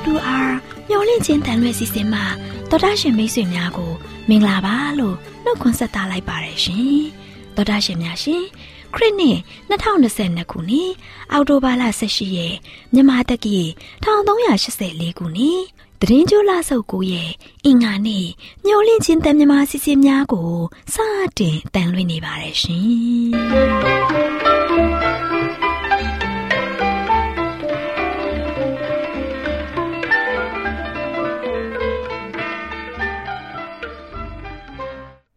AWR မျော်လင့်ခြင်းတန်လွဲ့စီစဉ်မှာတော်တာရှင်မိတ်ဆွေများကိုမင်္ဂလာပါလို့နှုတ်ခွန်းဆက်သလိုက်ပါတယ်ရှင်တော်တာရှင်များရှင်ခရစ်နှစ်2022ခုနှစ်အောက်တိုဘာလ18ရက်မြန်မာတက္ကီ1384ခုနှစ်တရင်ကျိုးလဆုပ်ကိုရဲ့အင်္ဂါနေ့မျော်လင့်ခြင်းတန်မြမာစီစဉ်များကိုစတင်တန်လွှင့်နေပါတယ်ရှင်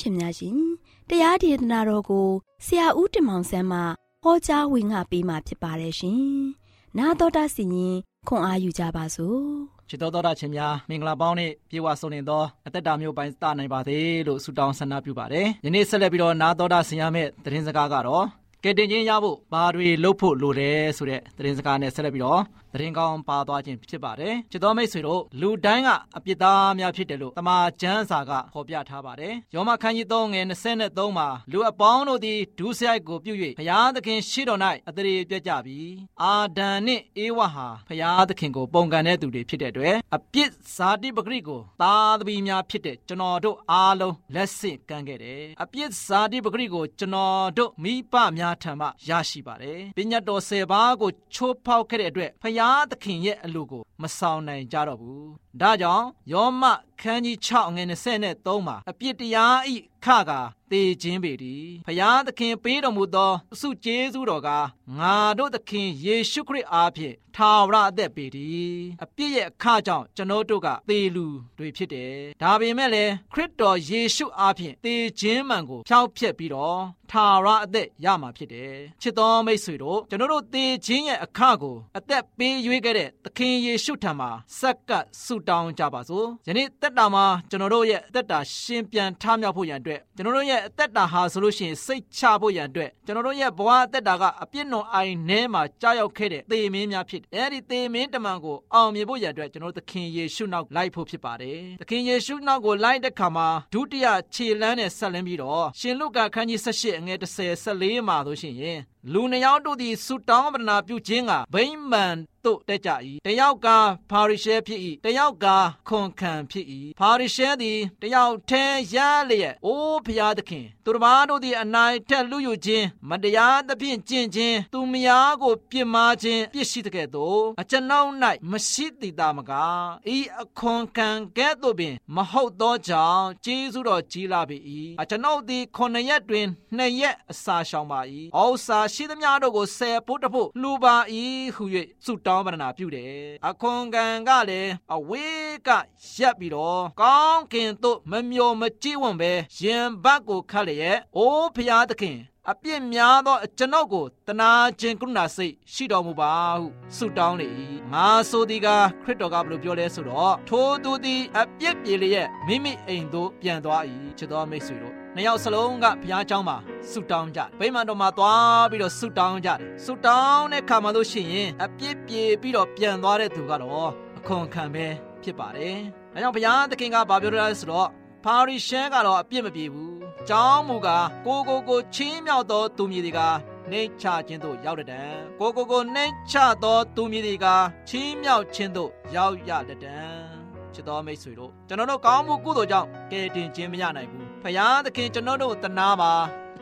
ရှင်များရှင်တရားဒေသနာတော်ကိုဆရာဦးတင်မောင်ဆန်းမှဟောကြားဝင်ငါပေးมาဖြစ်ပါတယ်ရှင်။နာတော်တာစီရင်ခွန်အားယူကြပါစို့။ချစ်တော်တော်တာရှင်များမင်္ဂလာပေါင်းနဲ့ပြေဝဆုံနေသောအသက်တာမျိုးပိုင်းစနိုင်ပါစေလို့ဆုတောင်းဆန္ဒပြုပါတယ်။ယနေ့ဆက်လက်ပြီးတော့နာတော်တာဆင်ရမယ့်သတင်းစကားကတော့ကဲတင်ချင်းရဖို့ဘာတွေလုပ်ဖို့လိုတယ်ဆိုတဲ့သတင်းစကားနဲ့ဆက်လက်ပြီးတော့သတင်းကောင်းပါသွားခြင်းဖြစ်ပါတယ်ချစ်တော်မိတ်ဆွေတို့လူတိုင်းကအပြစ်သားများဖြစ်တယ်လို့တမန်ကျမ်းစာကဖော်ပြထားပါတယ်ယောမခန်းကြီး3ငယ်23မှာလူအပေါင်းတို့သည်ဒုစရိုက်ကိုပြု၍ဘုရားသခင်ရှေ့တော်၌အသရေပြတ်ကြပြီအာဒံနှင့်အေဝဟာဘုရားသခင်ကိုပုံကန်တဲ့သူတွေဖြစ်တဲ့အတွက်အပြစ်ဇာတိပဂရိကိုသားသမီးများဖြစ်တဲ့ကျွန်တော်တို့အားလုံးလက်ဆင့်ကမ်းခဲ့တယ်အပြစ်ဇာတိပဂရိကိုကျွန်တော်တို့မိဘများထံမှရရှိပါတယ်ပညာတော်၁၀ပါးကိုချိုးဖောက်ခဲ့တဲ့အတွက်ဘုရားရားသခင်ရဲ့အလိုကိုမဆောင်နိုင်ကြတော့ဘူး။ဒါကြောင့်ယောမ ခန်းကြီး6ငွေ23မှာအပြစ်တရားဤခကသေခြင်းပေသည်ဖျားသခင်ပေးတော်မူသောစုကျေးဇူးတော်ကငါတို့သခင်ယေရှုခရစ်အားဖြင့်ထာဝရအသက်ပေသည်အပြစ်ရဲ့အခကြောင့်ကျွန်တော်တို့ကသေလူတွေဖြစ်တယ်ဒါပေမဲ့လည်းခရစ်တော်ယေရှုအားဖြင့်သေခြင်းမှန်ကိုဖျောက်ဖျက်ပြီးတော့ထာဝရအသက်ရမှာဖြစ်တယ်ချစ်တော်မိတ်ဆွေတို့ကျွန်တော်တို့သေခြင်းရဲ့အခကိုအသက်ပေးရွေးခဲ့တဲ့သခင်ယေရှုထံမှာစက္ကပ်ဆုတောင်းကြပါစို့ယနေ့တက်တာမှာကျွန်တော်တို့ရဲ့အသက်တာရှင်ပြန်ထမြောက်ဖို့ရန်အတွက်ကျွန်တော်တို့ရဲ့အသက်တာဟာဆိုလို့ရှိရင်စိတ်ချဖို့ရန်အတွက်ကျွန်တော်တို့ရဲ့ဘဝအသက်တာကအပြစ်နွန်အိုင်ထဲမှာကြောက်ရောက်ခဲ့တဲ့သေမင်းများဖြစ်တယ်အဲဒီသေမင်းတမန်ကိုအောင်မြင်ဖို့ရန်အတွက်ကျွန်တော်တို့သခင်ယေရှုနောက်လိုက်ဖို့ဖြစ်ပါတယ်သခင်ယေရှုနောက်ကိုလိုက်တဲ့ခါမှာဒုတိယခြေလမ်းနဲ့ဆက်လင်းပြီးတော့ရှင်လုကာခန်းကြီး18အငယ်30 14မှာဆိုရှင်လူနှစ်ယောက်တို့သည်ဆုတောင်းပတနာပြုခြင်းကဗိမာန်သို့တက်ကြ၏တယောက်ကဖာရိရှဲဖြစ်၏တယောက်ကခွန်ခံဖြစ်၏ဖာရိရှဲသည်တယောက်ထဲရလျက်အိုးဖျားသခင်သူတစ်ပါးတို့သည်အနိုင်ထက်လူယူခြင်းမတရားသဖြင့်ကျင့်ခြင်းသူမယားကိုပြစ်မှားခြင်းပြစ်ရှိတဲ့ကဲ့သို့အကျွန်ုပ်၌မရှိသည်တာမကားဤအခွန်ခံကဲ့သို့ပင် မဟုတ်သောကြောင့်ကျေးဇူးတော်ကြီးလာပေ၏အကျွန်ုပ်သည်ခုနှစ်ရက်တွင်နှစ်ရက်အစာရှောင်ပါ၏ဩစာရှိသမျှတို့ကိုဆယ်ဖို့တဖို့လှူပါ၏ဟု၍ဆုတောင်းပနာပြုတယ်အခွန်ခံကလည်းအဝေးကရက်ပြီးတော့ကောင်းကင်သို့မမျော်မကြည့်ဝံပဲရင်ဘတ်ကိုခတ်လျက်အိုးဖျားသခင်အပြစ်များသောကျွန်ုပ်ကိုတနာခြင်းကရုဏာစိတ်ရှိတော်မူပါဟုဆုတောင်းလေ၏ငါဆိုသည်ကခရစ်တော်ကဘယ်လိုပြောလဲဆိုတော့ထိုသူသည်အပြစ်ပြေလျက်မိမိအိမ်သို့ပြန်သွား၏ချစ်တော်မိတ်ဆွေတို့ နှစ်ယောက်စလုံးကဘုရားကျောင်းမှာဆုတောင်းကြဗိမာန်တော်မှာသွားပြီးတော့ဆုတောင်းကြတယ်ဆုတောင်းတဲ့ခါမှလို့ရှိရင်အပြစ်ပြေပြီးတော့ပြန်သွားတဲ့သူကတော့အခွန်ခံပဲဖြစ်ပါတယ်အဲကြောင့်ဘုရားသခင်ကဘာပြောရလဲဆိုတော့ဖာရိရှဲကတော့အပြစ်မပြေဘူး။ကျောင်းမူကားကိုကိုကိုချင်းမြောက်သောသူမြည်တွေကနှိမ့်ချခြင်းသို့ရောက်တဲ့တံကိုကိုကိုနှိမ့်ချသောသူမြည်တွေကချင်းမြောက်ခြင်းသို့ရောက်ရတဲ့တံချစ်တော်မိတ်ဆွေတို့ကျွန်တော်တို့ကောင်းမှုကုသိုလ်ကြောင့်ကယ်တင်ခြင်းမရနိုင်ဘူး။ ဖယားသခင်ကျွန်တော်တို့တနာပါ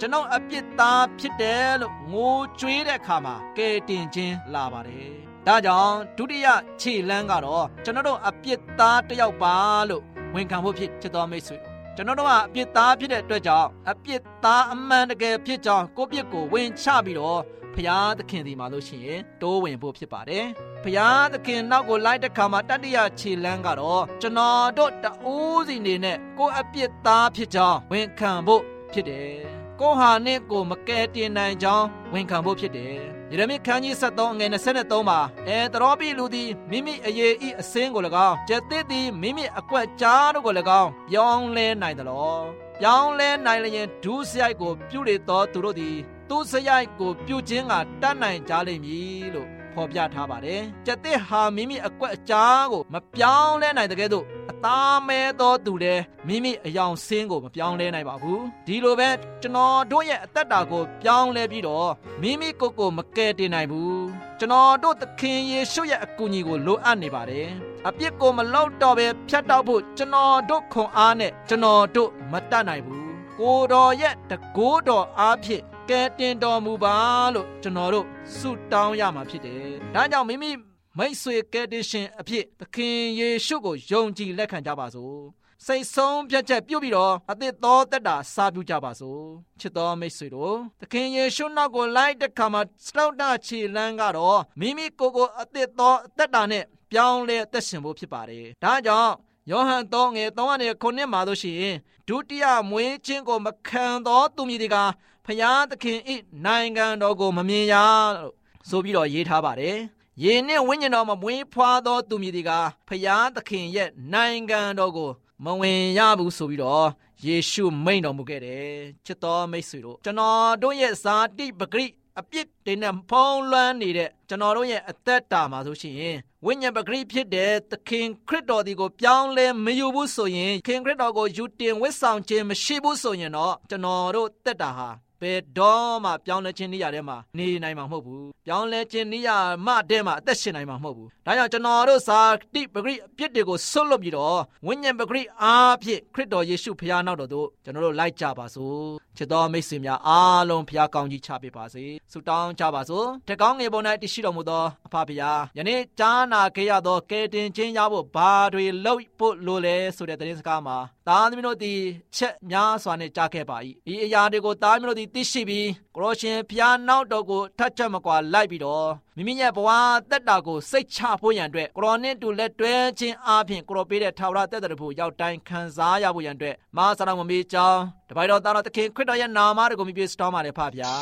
ကျွန်တော်အပြစ်သားဖြစ်တယ်လို့ငိုကြွေးတဲ့အခါမှာကယ်တင်ခြင်းလာပါတယ်။ဒါကြောင့်ဒုတိယခြေလမ်းကတော့ကျွန်တော်တို့အပြစ်သားတယောက်ပါလို့ဝန်ခံဖို့ဖြစ်ချစ်တော်မိတ်ဆွေတို့ကျွန်တော်တို့ကအပြစ်သားဖြစ်တဲ့အတွက်ကြောင့်အပြစ်သားအမှန်တကယ်ဖြစ်ကြောင်းကိုယ့်ပြစ်ကိုဝင်ချပြီးတော့ ဖျားသခင်ဒီမှာလို့ရှိရင်တိုးဝင်ဖို့ဖြစ်ပါတယ်။ဖျားသခင်နောက်ကိုလိုက်တဲ့ခါမှာတတိယခြေလမ်းကတော့ကျွန်တော်တို့တအိုးစီနေနဲ့ကိုယ့်အပြစ်သားဖြစ်ကြောင်းဝန်ခံဖို့ဖြစ်တယ်။ကိုဟာနဲ့ကိုမကဲတင်နိုင်ကြောင်းဝန်ခံဖို့ဖြစ်တယ်။ယေရမိခန်းကြီး73အငယ်23မှာအဲတရောပိလူသည်မိမိအရေးဤအစင်းကို၎င်းကျက်သစ်သည်မိမိအကွက်ကြားတို့ကို၎င်းပြောင်းလဲနိုင်သလောပြောင်းလဲနိုင်လျင်ဒုစရိုက်ကိုပြုလေသောသူတို့သည် သူစရိုက်ကိုပြုခြင်းကတတ်နိုင်ကြလိမ့်မည်လို့ဖော်ပြထားပါတယ်။ကျက်သစ်ဟာမိမိအကွက်အကြားကိုမပြောင်းလဲနိုင်တဲ့ကဲ့သို့အသားမဲသောသူလည်းမိမိအယောင်ဆင်းကိုမပြောင်းလဲနိုင်ပါဘူးဒီလိုပဲကျွန်တော်တို့ရဲ့အသက်တာကိုပြောင်းလဲပြီးတော့မိမိကိုယ်ကိုမကယ်တင်နိုင်ဘူးကျွန်တော်တို့သခင်ယေရှုရဲ့အကူအညီကိုလိုအပ်နေပါတယ်အပြစ်ကိုမလောက်တော့ပဲဖြတ်တောက်ဖို့ကျွန်တော်တို့ခွန်အားနဲ့ကျွန်တော်တို့မတတ်နိုင်ဘူးကိုတော်ရဲ့တကိုးတော်အားဖြင့် ကဲတင်တော်မူပါလို့ကျွန်တော်တို့ဆုတောင်းရမှာဖြစ်တယ်ဒါကြောင့်မိမိမိတ်ဆွေကယ်တင်ရှင်အဖြစ်သခင်ယေရှုကိုယုံကြည်လက်ခံကြပါစို့စိတ်ဆုံးဖြတ်ချက်ပြုတ်ပြီးတော့အသစ်သောတက်တာစားပြုကြပါစို့ချစ်တော်မိတ်ဆွေတို့သခင်ယေရှုနောက်ကိုလိုက်တဲ့ခါမှာစတောက်တာခြေလန်းကတော့မိမိကိုယ်ကိုအသစ်သောတက်တာနဲ့ပြောင်းလဲသက်ရှင်ဖို့ဖြစ်ပါတယ်ဒါကြောင့်ယောဟန်3ငယ်3နဲ့9မှာလို့ရှိရင်ဒုတိယမွေးခြင်းကိုမခံသောသူမည်ဒီက ဖျားသခင်ဤနိုင်ငံတော်ကိုမမြင်ရလို့ဆိုပြီးတော့ရေးထားပါတယ်ယေနှင့်ဝိညာဉ်တော်မှာမွေးဖွားသောသူမည်ဒီကဖျားသခင်ရဲ့နိုင်ငံတော်ကိုမဝင်ရဘူးဆိုပြီးတော့ယေရှုမိန့်တော်မူခဲ့တယ်ချစ်တော်မိတ်ဆွေတို့ကျွန်တော်တို့ရဲ့ဇာတိပဂရိအပြစ်တွေနဲ့ဖုံးလွှမ်းနေတဲ့ကျွန်တော်တို့ရဲ့အသက်တာမှာဆိုရှင်ဝိညာဉ်ပဂရိဖြစ်တဲ့သခင်ခရစ်တော်ဒီကိုပြောင်းလဲမယူဘူးဆိုရင်ခင်ခရစ်တော်ကိုယူတင်ဝတ်ဆောင်ခြင်းမရှိဘူးဆိုရင်တော့ကျွန်တော်တို့သက်တာဟာ ဘယ်တော့မှပြောင်းလဲခြင်းနေရာထဲမှာနေနိုင်မှာမဟုတ်ဘူးပြောင်းလဲခြင်းနေရာမှတဲ့မှာအသက်ရှင်နိုင်မှာမဟုတ်ဘူးဒါကြောင့်ကျွန်တော်တို့စာတိပဂရိအပြစ်တွေကိုဆွတ်လွတ်ပြီးတော့ဝိညာဉ်ပဂရိအားဖြင့်ခရစ်တော်ယေရှုဖခင်နောက်တော်သို့ကျွန်တော်တို့လိုက်ကြပါစို့ချစ်တော်မိတ်ဆွေများအားလုံးဖခင်ကောင်းကြီးချပေးပါစေဆုတောင်းကြပါစို့တကောင်းငယ်ပေါ်၌တရှိတော်မူသောအဖဖခင်ယနေ့ကြားနာခဲ့ရသောကယ်တင်ခြင်းရဖို့ဘာတွေလုပ်ဖို့လိုလဲဆိုတဲ့သတင်းစကားမှာသားသမီးတို့သည်ချက်များစွာနဲ့ကြားခဲ့ပါ၏ဒီအရာတွေကိုသားသမီးတို့သည်သိရှိပြီးကိုရောရှင်ဖျားနောက်တော်ကိုထတ်ချက်မကွာလိုက်ပြီးတော့မိမိရဲ့ဘဝတက်တာကိုစိတ်ချဖို့ရန်အတွက်ကိုရောနှင့်တူလက်တွဲခြင်းအပြင်ကိုရောပေးတဲ့ထာဝရတက်တဲ့ဖို့ရောက်တိုင်းခံစားရဖို့ရန်အတွက်မာသနာမမေးကြောင်းတပိုင်တော်သားတော်သခင်ခရစ်တော်ရဲ့နာမတော်ကိုမြည်ပြစတောင်းပါလေဖပါဗျာ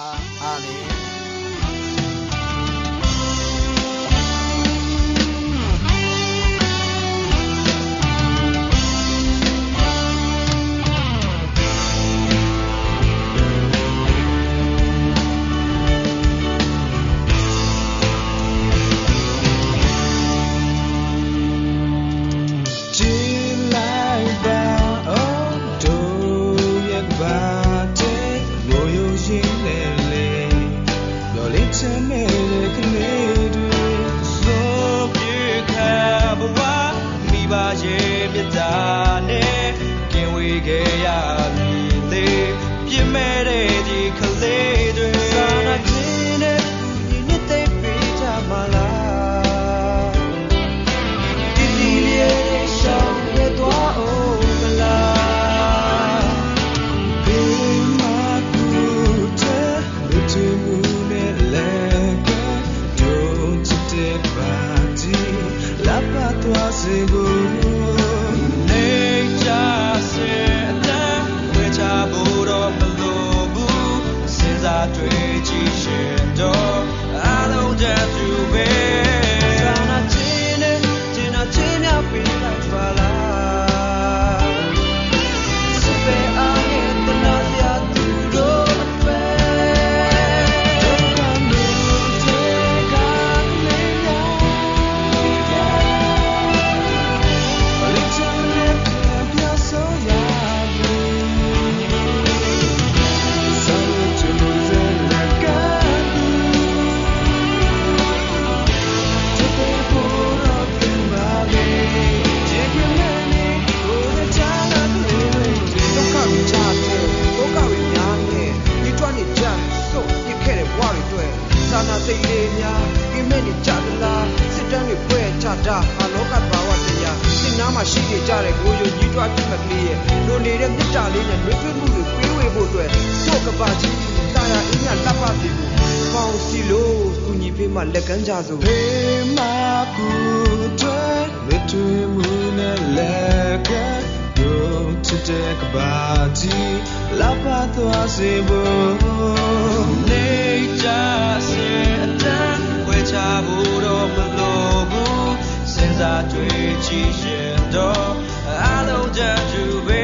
အာမင် စိတ်လေးများပြင်းမဲ့နေကြသလားစစ်တမ်းတွေပွဲချတာဟာလောကဘာဝတရားစိတ်နာမှာရှိနေကြတဲ့ကိုယ်ယုံကြည်တွားပြတ်မကလေးရဲ့လိုနေတဲ့မေတ္တာလေးနဲ့နှွေးထွေးမှုတွေပေးဝေဖို့အတွက်တို့ကပါကြီးတာယာအင်းမြလက်ပါပြီကိုပေါင်းစီလို့ကုညီပေးမှလက်ကမ်းကြစို့ Hey, my good Between moon and leka Go to take a body La patwa se bo Nature se atan We cha bu do ma lo bu Sin sa tui chi shin do A lo ja ju be သာ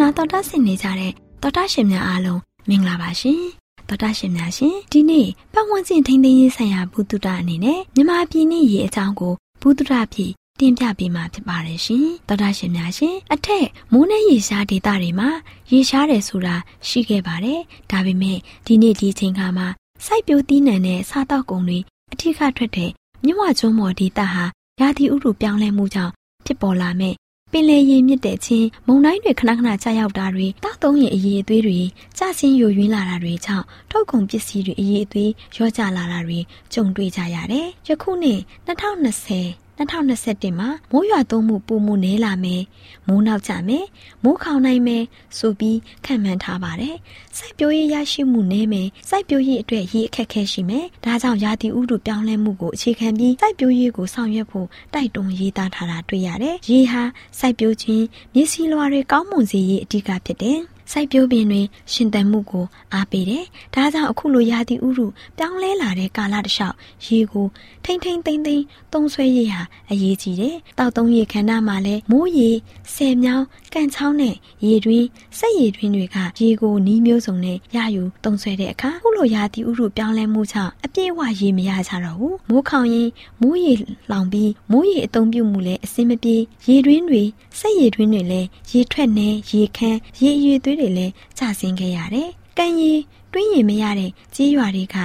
မစီစဉ်ကိုနာတော်တာဆင်နေကြတဲ့တော်တာရှင်များအားလုံးမင်္ဂလာပါရှင်တော်တာရှင်များရှင်ဒီနေ့ပတ်ဝန်းကျင်ထိန်းသိမ်းရေးဆိုင်ရာဘုသူတအနေနဲ့မြမပြည်နေရေးအကြောင်းကိုဘုသူတပြည်တင်ပြပေးမှာဖြစ်ပါတယ်ရှင်တော်တာရှင်များရှင်အထက်မိုးနဲ့ရေရှားဒေသတွေမှာရေရှားတယ်ဆိုတာရှိခဲ့ပါတယ်ဒါပေမဲ့ဒီနေ့ဒီချိန်ခါမှာစိုက်ပျိုးသီးနှံနဲ့စားတောက်ကုန်တွေအထစ်ခထွက်တဲ့မြဝကျွန်းမော်ဒေသဟာရာသီဥတုပြောင်းလဲမှုကြောင့်ဖြစ်ပေါ်လာမဲ့ ပင်လယ်ရေမြင့်တဲ့ချင်းမုန်တိုင်းတွေခဏခဏကြာရောက်တာတွေတောက်သုံးရင်အရေးအသွေးတွေကျဆင်းယိုယွင်းလာတာတွေကြောင့်ထုတ်ကုန်ပစ္စည်းတွေအရေးအသွေးရောကျလာတာတွေကြုံတွေ့ကြရတယ်။ယခုနှစ်2020 2021မှာမိုးရွာသွန်းမှုပုံမှုနည်းလာမယ်မိုးနောက်ကျမယ်မိုးခေါင်နိုင်မယ်ဆိုပြီးခံမှန်းထားပါတယ်စိုက်ပျိုးရေးရရှိမှုနည်းမယ်စိုက်ပျိုးရေးအတွက်ရေအခက်ခဲရှိမယ်ဒါကြောင့်ရာသီဥတုပြောင်းလဲမှုကိုအခြေခံပြီးစိုက်ပျိုးရေးကိုဆောင်ရွက်ဖို့တိုက်တွန်းရေးသားထားတာတွေ့ရတယ်ရေဟာစိုက်ပျိုးခြင်းမျက်စိလွှာတွေကောင်းမွန်စေရေးအဓိကဖြစ်တယ် စိုက်ပျိုးပင်တွေရှင်သန်မှုကိုအားပေးတယ်။ဒါကြောင့်အခုလိုရာသီဥတုပြောင်းလဲလာတဲ့ကာလတစ်လျှောက်ရေကိုထိမ့်ထိမ့်သိမ့်သိမ့်သုံးဆွဲရေးဟာအရေးကြီးတယ်။တောက်သုံးရေခန္ဓာမှာလည်းမိုးရေဆယ်မြောင်းကန်ချောင်းနဲ့ရေတွင်းစက်ရေတွင်းတွေကရေကိုနီးမျိုးစုံနဲ့ရယူသုံးဆွဲတဲ့အခါခုလိုရာသီဥတုပြောင်းလဲမှုကြောင့်အပြည့်အဝရေမရကြတော့ဘူး။မိုးခေါင်ရင်မိုးရေလောင်ပြီးမိုးရေအသုံးပြုမှုလည်းအဆင်မပြေရေတွင်းတွေစက်ရေတွင်းတွေလည်းရေထွက်နေရေခမ်းရေအရွေသွေးတွေလည်းကျဆင်းခဲ့ရတယ်။ကံရီတွင်းရင်မရတဲ့ကြေးရွာတွေက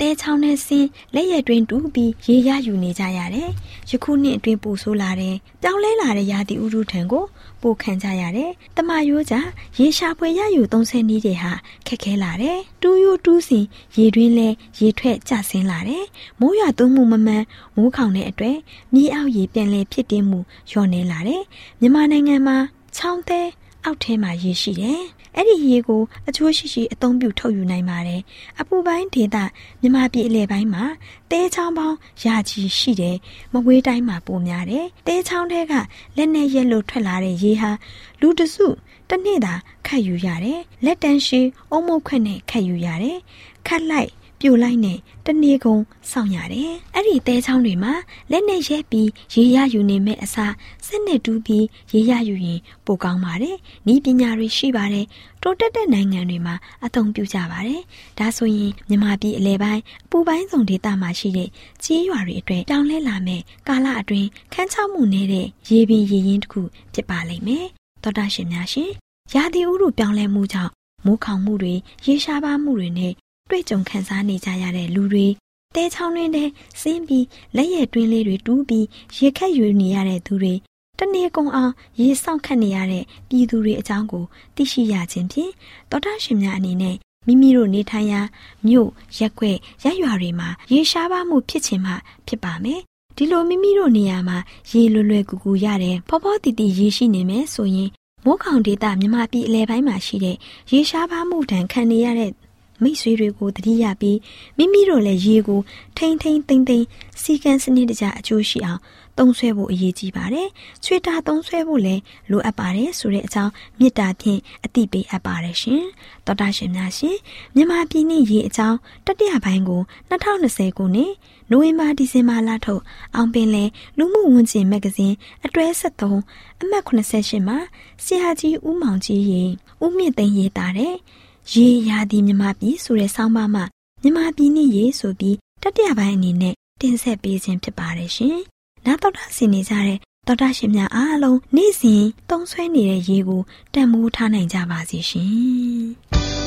တဲချောင်းနဲ့ဆင်းလက်ရက်တွင်တူးပြီးရေရယူနေကြရတယ်။ယခုနှစ်အတွင်းပူဆိုးလာတဲ့ပြောင်းလဲလာတဲ့ရာသီဥတုထံကိုပိုခံကြရတယ်။တမယိုးကြရေရှာဖွေရယူသုံးဆနည်းတွေဟာခက်ခဲလာတယ်။တူးရိုးတူးစီရေတွင်းလဲရေထွက်ကျဆင်းလာတယ်။မိုးရွာသွန်းမှုမမှန်မိုးခေါင်တဲ့အတွက်မြေအောက်ရေပြန်လဲဖြစ်တင်းမှုလျော့နေလာတယ်။မြန်မာနိုင်ငံမှာချောင်းသေး အောက်ထဲမှာရေရှိတယ်။အဲ့ဒီရေကိုအချိုးရှိရှိအသုံးပြုထုတ်ယူနိုင်ပါတယ်။အပူပိုင်းဒေသမြန်မာပြည်အလယ်ပိုင်းမှာတဲချောင်းပေါင်းရာချီရှိတယ်။မကွေးတိုင်းမှာပိုများတယ်။တဲချောင်းထဲကလက်နဲ့ရက်လို့ထွက်လာတဲ့ရေဟာလူတစုတစ်နေ့သာခတ်ယူရတယ်။လက်တန်းရှိအုံမုတ်ခွက်နဲ့ခတ်ယူရတယ်။ခတ်လိုက် ပြိုလိုက်နဲ့တနေ့ကုန်စောင့်ရတယ်။အဲ့ဒီတဲချောင်းတွေမှာလက်နဲ့ရဲပြီးရေရယူနေမဲ့အစားစက်နဲ့တူးပြီးရေရယူရင်ပိုကောင်းပါတယ်။ဤပညာတွေရှိပါတယ်။တိုးတက်တဲ့နိုင်ငံတွေမှာအသုံးပြုကြပါတယ်။ဒါဆိုရင်မြန်မာပြည်အလဲပိုင်းအပူပိုင်းစုံဒေသမှာရှိတဲ့ကြီးရွာတွေအတွက်တောင်းလဲလာမဲ့ကာလအတွင်းခန်းချောက်မှုနေတဲ့ရေပင်ရေရင်တစ်ခုဖြစ်ပါလိမ့်မယ်။သောတာရှင်များရှင်ရာသီဥတုပြောင်းလဲမှုကြောင့်မိုးခေါင်မှုတွေရေရှားပါမှုတွေနဲ့ တွေ့ကြုံခံစားနေကြရတဲ့လူတွေတဲချောင်းတွင်တဲ့စင်းပြီးလက်ရတွင်းလေးတွေတူးပြီးရေခက်ယူနေရတဲ့သူတွေတနေ့ကုန်အောင်ရေဆောင်ခတ်နေရတဲ့ပြည်သူတွေအကြောင်းကိုသိရှိရခြင်းဖြင့်တောတာရှင်များအနေနဲ့မိမိတို့နေထိုင်ရာမြို့ရက်ွက်ရက်ရွာတွေမှာရေရှားပါမှုဖြစ်ခြင်းမှဖြစ်ပါမယ်ဒီလိုမိမိတို့နေရာမှာရေလွယ်လွယ်ကူကူရတယ်ဖောဖောတီတီရေရှိနေမယ်ဆိုရင်မိုးခေါင်ဒေသမြမပြည်အလဲပိုင်းမှာရှိတဲ့ရေရှားပါမှုတန်ခံနေရတဲ့ မိတ်ဆွေတွေကိုတတိယပြီးမိမိတို့လည်းရေကိုထိမ့်ထိမ့်သိမ့်သိမ့်စီကံစနစ်တကျအကျိုးရှိအောင်သုံးဆွဲဖို့အရေးကြီးပါတယ်။ချွေတာသုံးဆွဲဖို့လည်းလိုအပ်ပါတယ်ဆိုတဲ့အကြောင်းမေတ္တာဖြင့်အသိပေးအပ်ပါတယ်ရှင်။သောတာရှင်များရှင်မြန်မာပြည်နှင့်ရေအကြောင်းတတိယပိုင်းကို2020ခုနှစ်နိုဝင်ဘာဒီဇင်ဘာလထုတ်အောင်ပင်လဲလူမှုဝန်ကျင်မဂ္ဂဇင်းအတွဲ73အမှတ်88မှာဆရာကြီးဦးမောင်ကြီးရေဦးမြင့်သိန်းရေးသားတဲ့ ရေရာသီမြမပြည်ဆိုတဲ့ဆောင်းပါးမှာမြမပြည်နှင့်ရေဆိုပြီးတတိယပိုင်းအနေနဲ့တင်ဆက်ပေးခြင်းဖြစ်ပါတယ်ရှင်။နားတော်တာဆင်နေကြတဲ့တော်တာရှင်များအားလုံးနေ့စဉ်သုံးဆွဲနေတဲ့ရေကိုတန်မိုးထားနိုင်ကြပါစေရှင်။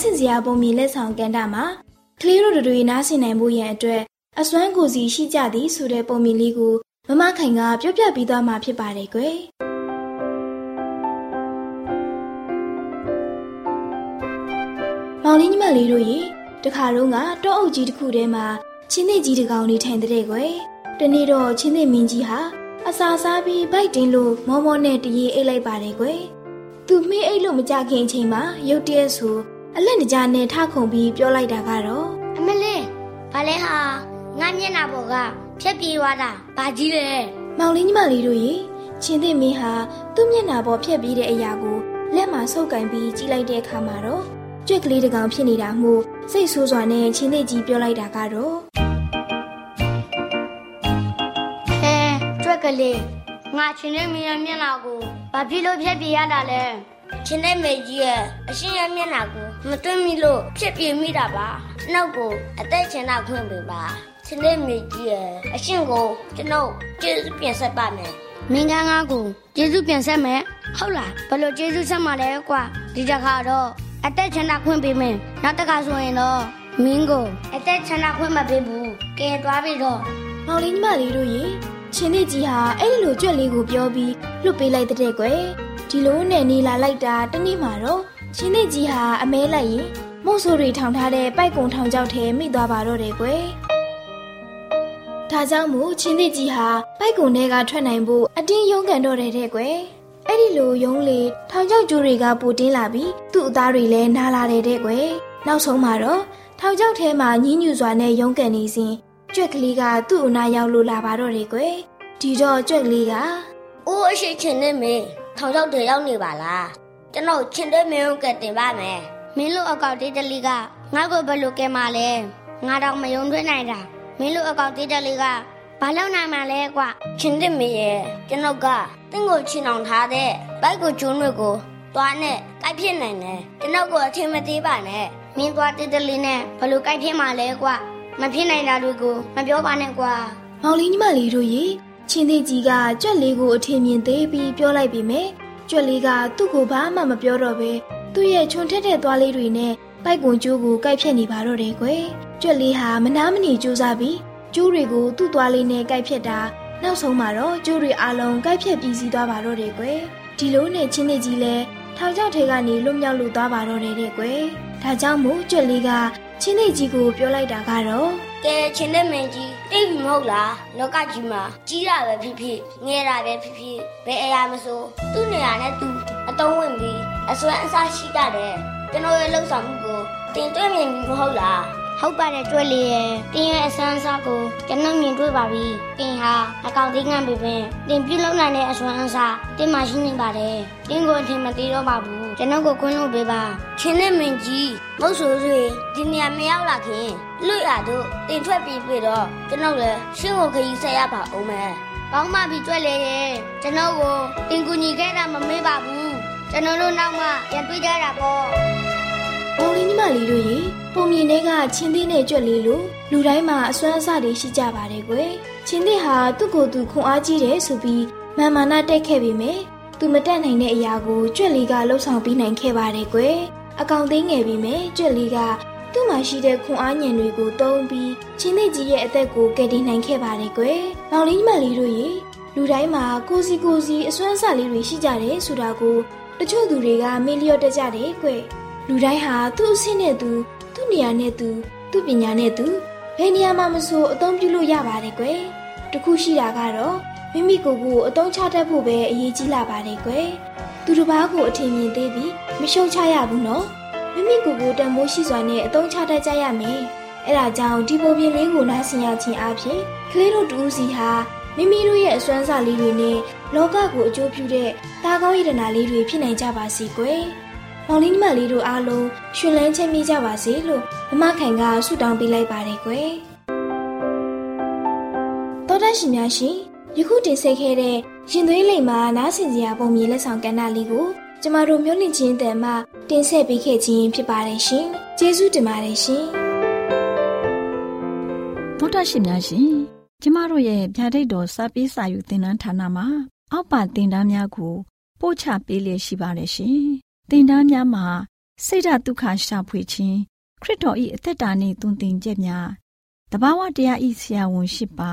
ဆင်စရာပုံမြင်လက်ဆောင်ကန်တာမှာကလေးတို့တွေနားဆင်နိုင်ဖို့ရန်အတွက်အစွမ်းကိုစီရှိကြသည်ဆိုတဲ့ပုံမြင်လေးကိုမမခိုင်ကပြောပြပေးသွားမှာဖြစ်ပါတယ်ကွယ်။မောင်လေးညီမလေးတို့ရေတခါတော့ကတောအုပ်ကြီးတစ်ခုထဲမှာချင်းသစ်ကြီးတစ်ကောင်နေထိုင်တဲ့ကွယ်။တနေ့တော့ချင်းသစ်မင်းကြီးဟာအစာစားပြီးဗိုက်တင်းလို့မောမောနဲ့တရေအိတ်လိုက်ပါတယ်ကွယ်။သူမင်းအိတ်လို့မကြခင်အချိန်မှာရုတ်တရက်ဆို အလက်တကြားနဲ့ထခုန်ပြီးပြောလိုက်တာကတော့အမလေးဘာလဲဟာငါမျက်နှာပေါ်ကဖြက်ပြေးသွားတာဘာကြီးလဲမောင်လေးညီမလေးတို့ရေချင်းသစ်မင်းဟာသူ့မျက်နှာပေါ်ဖြက်ပြီးတဲ့အရာကိုလက်မှာဆုပ်ကင်ပြီးကြည့်လိုက်တဲ့အခါမှာတော့ကြွက်ကလေးတစ်ကောင်ဖြစ်နေတာမို့စိတ်ဆိုးစွာနဲ့ချင်းသစ်ကြီးပြောလိုက်တာကတော့ဟဲကြွက်ကလေးငါချင်းတဲ့မင်းရဲ့မျက်နှာကိုဘာဖြစ်လို့ဖြက်ပြေးရတာလဲ ချင်းတဲ့မေကြီးရဲ့အရှင်ရဲ့မျက်နှာကိုမတွင်းမိလို့ဖြက်ပြေးမိတာပါနောက်ကိုအသက်ချင်တာခွင့်ပေးပါချင်းတဲ့မေကြီးရဲ့အရှင်ကိုကျွန်ုပ်ကျေးဇူးပြန်ဆက်ပါမယ်မင်းကငါကိုကျေးဇူးပြန်ဆက်မယ်ဟုတ်လားဘယ်လိုကျေးဇူးဆက်မှာလဲကွာဒီတစ်ခါတော့အသက်ချင်တာခွင့်ပေးမယ်နောက်တစ်ခါဆိုရင်တော့မင်းကိုအသက်ချင်တာခွင့်မပေးဘူးကဲသွားပြီတော့မောင်လေးညီမလေးတို့ရေချင်းသစ်ကြီးဟာအဲ့ဒီလိုကြွက်လေးကိုပြောပြီးလွတ်ပေးလိုက်တဲ့ကွယ် ဒီလိုနဲ့နေလာလိုက်တာတနေ့မှတော့ချင်းသစ်ကြီးဟာအမဲလိုက်ရင်မုတ်ဆိုးတွေထောင်ထားတဲ့ပိုက်ကုံထောင်ချောက်ထဲမိသွားပါတော့တယ်ကွယ်ဒါကြောင့်မို့ချင်းသစ်ကြီးဟာပိုက်ကုံထဲကထွက်နိုင်ဖို့အတင်းရုန်းကန်တော့တယ်တဲ့ကွယ်အဲ့ဒီလိုယုံလေထောင်ချောက်ကျိုးတွေကပူတင်းလာပြီးသူ့အသားတွေလည်းနားလာတယ်တဲ့ကွယ်နောက်ဆုံးမှာတော့ထောင်ချောက်ထဲမှာညှင်းညူစွာနဲ့ရုန်းကန်နေစဉ်ကြွက်ကလေးကသူ့အနာရောက်လို့လာပါတော့တယ်ကွယ်ဒီတော့ကြွက်ကလေးက။အိုးအရှိချင်းနဲ့မင်း ထောင်ချောက်တွေရောက်နေပါလား။ကျွန်တော်ချင်းတဲ့မင်းကိုကတင်ပါမယ်။မင်းတို့အကောက်တေးတလီကငါ့ကိုဘယ်လိုကဲမှာလဲ။ငါတော့မယုံသွင်းနိုင်တာ။မင်းတို့အကောက်တေးတလီကဘာလောက်နိုင်မှာလဲကွာ။ချင်းတဲ့မင်းရဲ့ကျွန်တော်ကတင့်ကိုချင်းအောင်ထားတဲ့ဘိုက်ကိုကျုံးတွေကိုသွားနဲ့ကိုက်ဖြစ်နိုင်တယ်။ကျွန်တော်ကိုအထင်မသေးပါနဲ့။မင်းသွားတေးတလီနဲ့ဘယ်လိုကိုက်ဖြစ်မှာလဲကွာ။မဖြစ်နိုင်တာတွေကိုမပြောပါနဲ့ကွာ။မောင်လေးညီမလေးတို့ရေ ချင်းသေးကြီးကကြွက်လေးကိုအထင်မြင်သေးပြီးပြောလိုက်ပြီမယ်ကြွက်လေးကသူ့ကိုဘာမှမပြောတော့ပဲသူ့ရဲ့ခြုံထက်တဲ့သွားလေးတွေနဲ့ပိုက်ကွန်ကျိုးကိုကိုက်ဖြတ်နေပါတော့တယ်ကွယ်ကြွက်လေးဟာမနာမနေကြိုးစားပြီးကျိုးတွေကိုသူ့သွားလေးနဲ့ကိုက်ဖြတ်တာနောက်ဆုံးမှာတော့ကျိုးတွေအလုံးကိုက်ဖြတ်ပြီးစီးသွားပါတော့တယ်ကွယ်ဒီလိုနဲ့ချင်းသေးကြီးလဲထောင်ချောက်ထဲကနေလွတ်မြောက်လို့သွားပါတော့တယ်တဲ့ကွယ်ဒါကြောင့်မို့ကြွက်လေးကချင်းသေးကြီးကိုပြောလိုက်တာကတော့ကဲချင်းတဲ့မင်းကြီး တိတ်ပြီမဟုတ်လားလောကကြီးမှာကြီးတာပဲဖြစ်ဖြစ်ငယ်တာပဲဖြစ်ဖြစ်ဘယ်အရာမဆိုသူ့နေရာနဲ့သူအတုံးဝင်ပြီးအစွမ်းအစားရှိတတ်တယ်ကျွန်တော်ရဲ့လှုပ်ဆောင်မှုကိုတင်တွေ့မြင်ပြီမဟုတ်လားဟုတ်ပါတယ်တွေ့လေရဲ့တင်းရဲ့အစမ်းအစားကိုကျွန်တော်မြင်တွေ့ပါပြီတင်းဟာအကောင့်သိငန်းပေပင်တင်ပြုတ်လုံနိုင်တဲ့အစွမ်းအစားတင်းမှရှိနေပါတယ်တင်းကိုအထင်မသေးတော့ပါဘူး ကျွန်တော်ကိုခွင့်လို့ပေးပါချင်းနဲ့မင်းကြီးမဟုတ်ဆိုဆွေဒီနေရာမရောက်လာခင်လွတ်ရတို့တင်ထွက်ပြီးပြီတော့ကျွန်တော်လည်းရှင်းကိုခရီးဆက်ရပါအောင်မယ်ကောင်းမှပြီတွေ့လေရဲ့ကျွန်တော်ကိုတင်ကူညီခဲ့တာမမေ့ပါဘူးကျွန်တော်တို့နောက်မှပြန်တွေ့ကြတာပေါ့မောင်လေးညီမလေးတို့ရေပုံမြင်တွေကချင်းသေးနဲ့ကြွက်လေးလို့လူတိုင်းမှာအစွမ်းအစတွေရှိကြပါတယ်ကွယ်ချင်းသေးဟာသူ့ကိုယ်သူခွန်အားကြီးတယ်ဆိုပြီးမာမာနာတက်ခဲ့ပေမဲ့ သူမတက်နိုင်တဲ့အရာကိုကြွက်လေးကလှုပ်ဆောင်ပြီးနိုင်ခဲ့ပါတယ်ကွယ်အကောင်သိငယ်ပြီးမဲ့ကြွက်လေးကသူ့မှာရှိတဲ့ခွန်အားညံတွေကိုတုံးပြီးချင်းသေးကြီးရဲ့အသက်ကိုကယ်တင်နိုင်ခဲ့ပါတယ်ကွယ်မောင်လေးညီမလေးတို့ရေလူတိုင်းမှာကိုစီကိုစီအစွမ်းအစလေးတွေရှိကြတယ်ဆိုတာကိုတချို့သူတွေကမေ့လျော့တတ်ကြတယ်ကွယ်လူတိုင်းဟာသူ့အဆင့်နဲ့သူသူ့နေရာနဲ့သူသူ့ပညာနဲ့သူဘယ်နေရာမှာမဆိုအသုံးပြုလို့ရပါတယ်ကွယ်တခုရှိတာကတော့ မိမိကိုယ်ကိုအသုံးချတတ်ဖို့ပဲအရေးကြီးလာပါတယ်ကွယ်သူတစ်ပါးကိုအထင်မြင်သေးပြီးမရှုံချရဘူးနော်မိမိကိုယ်ကိုတန်ဖိုးရှိစွာနဲ့အသုံးချတတ်ကြရမယ်အဲ့ဒါကြောင့်ဒီပုံပြင်လေးကိုနားဆင်ရခြင်းအပြင်ကလေးတို့တူးစီဟာမိမိတို့ရဲ့အစွမ်းစားလေးတွေနဲ့လောကကိုအကျိုးပြုတဲ့တာကောင်းရတနာလေးတွေဖြစ်နိုင်ကြပါစေကွယ်။မောင်လေးညီမလေးတို့အားလုံးရှင်လန်းချမ်းမြေ့ကြပါစေလို့မမခိုင်ကဆုတောင်းပေးလိုက်ပါတယ်ကွယ်။သောတရှင်များရှင် ယခုတင်ဆက်ခဲ့တဲ့ရင်သွေးလိမ်မှာနားဆင်စရာပုံမြင်လက်ဆောင်ကဏ္ဍလေးကိုကျမတို့မျိုးလင့်ချင်းတန်မှတင်ဆက်ပေးခဲ့ခြင်းဖြစ်ပါတယ်ရှင်။ကျေးဇူးတင်ပါတယ်ရှင်။သောတာရှင်များရှင်ကျမတို့ရဲ့ဗျာဒိတ်တော်စပေးစာယူသင်တန်းဌာနမှာအောက်ပါသင်တန်းများကိုပို့ချပေးလျက်ရှိပါတယ်ရှင်တင်ဒားများမှာစိတ်ဓာတ်ဒုက္ခရှာဖွေခြင်းခရစ်တော်၏အသက်တာနှင့်တုန်တင်ချက်များတဘာဝတရားဤဆရာဝန်ရှိပါ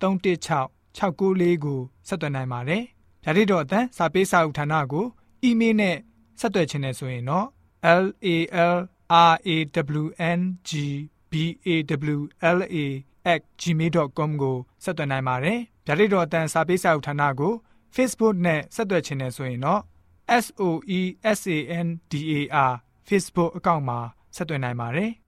316 694ကိုဆက်သွင်းနိုင်ပါတယ်။ဗျာဒိတ်တော်အတန်းစာပေးစာဥထာဏာကိုအီးမေးလ်နဲ့ဆက်သွယ်ခြင်းနဲ့ဆိုရင်တော့ l a l r a w n g b a w l a @gmail.com ကိုဆက်သွင်းနိုင်ပါတယ်။ဗျာဒိတ်တော်အတန်းစာပေးစာဥထာဏာကို Facebook နဲ့ဆက်သွယ်ခြင်းနဲ့ဆိုရင်တော့ s o e s a n d a r Facebook အကောင့်မှာဆက်သွင်းနိုင်ပါတယ်။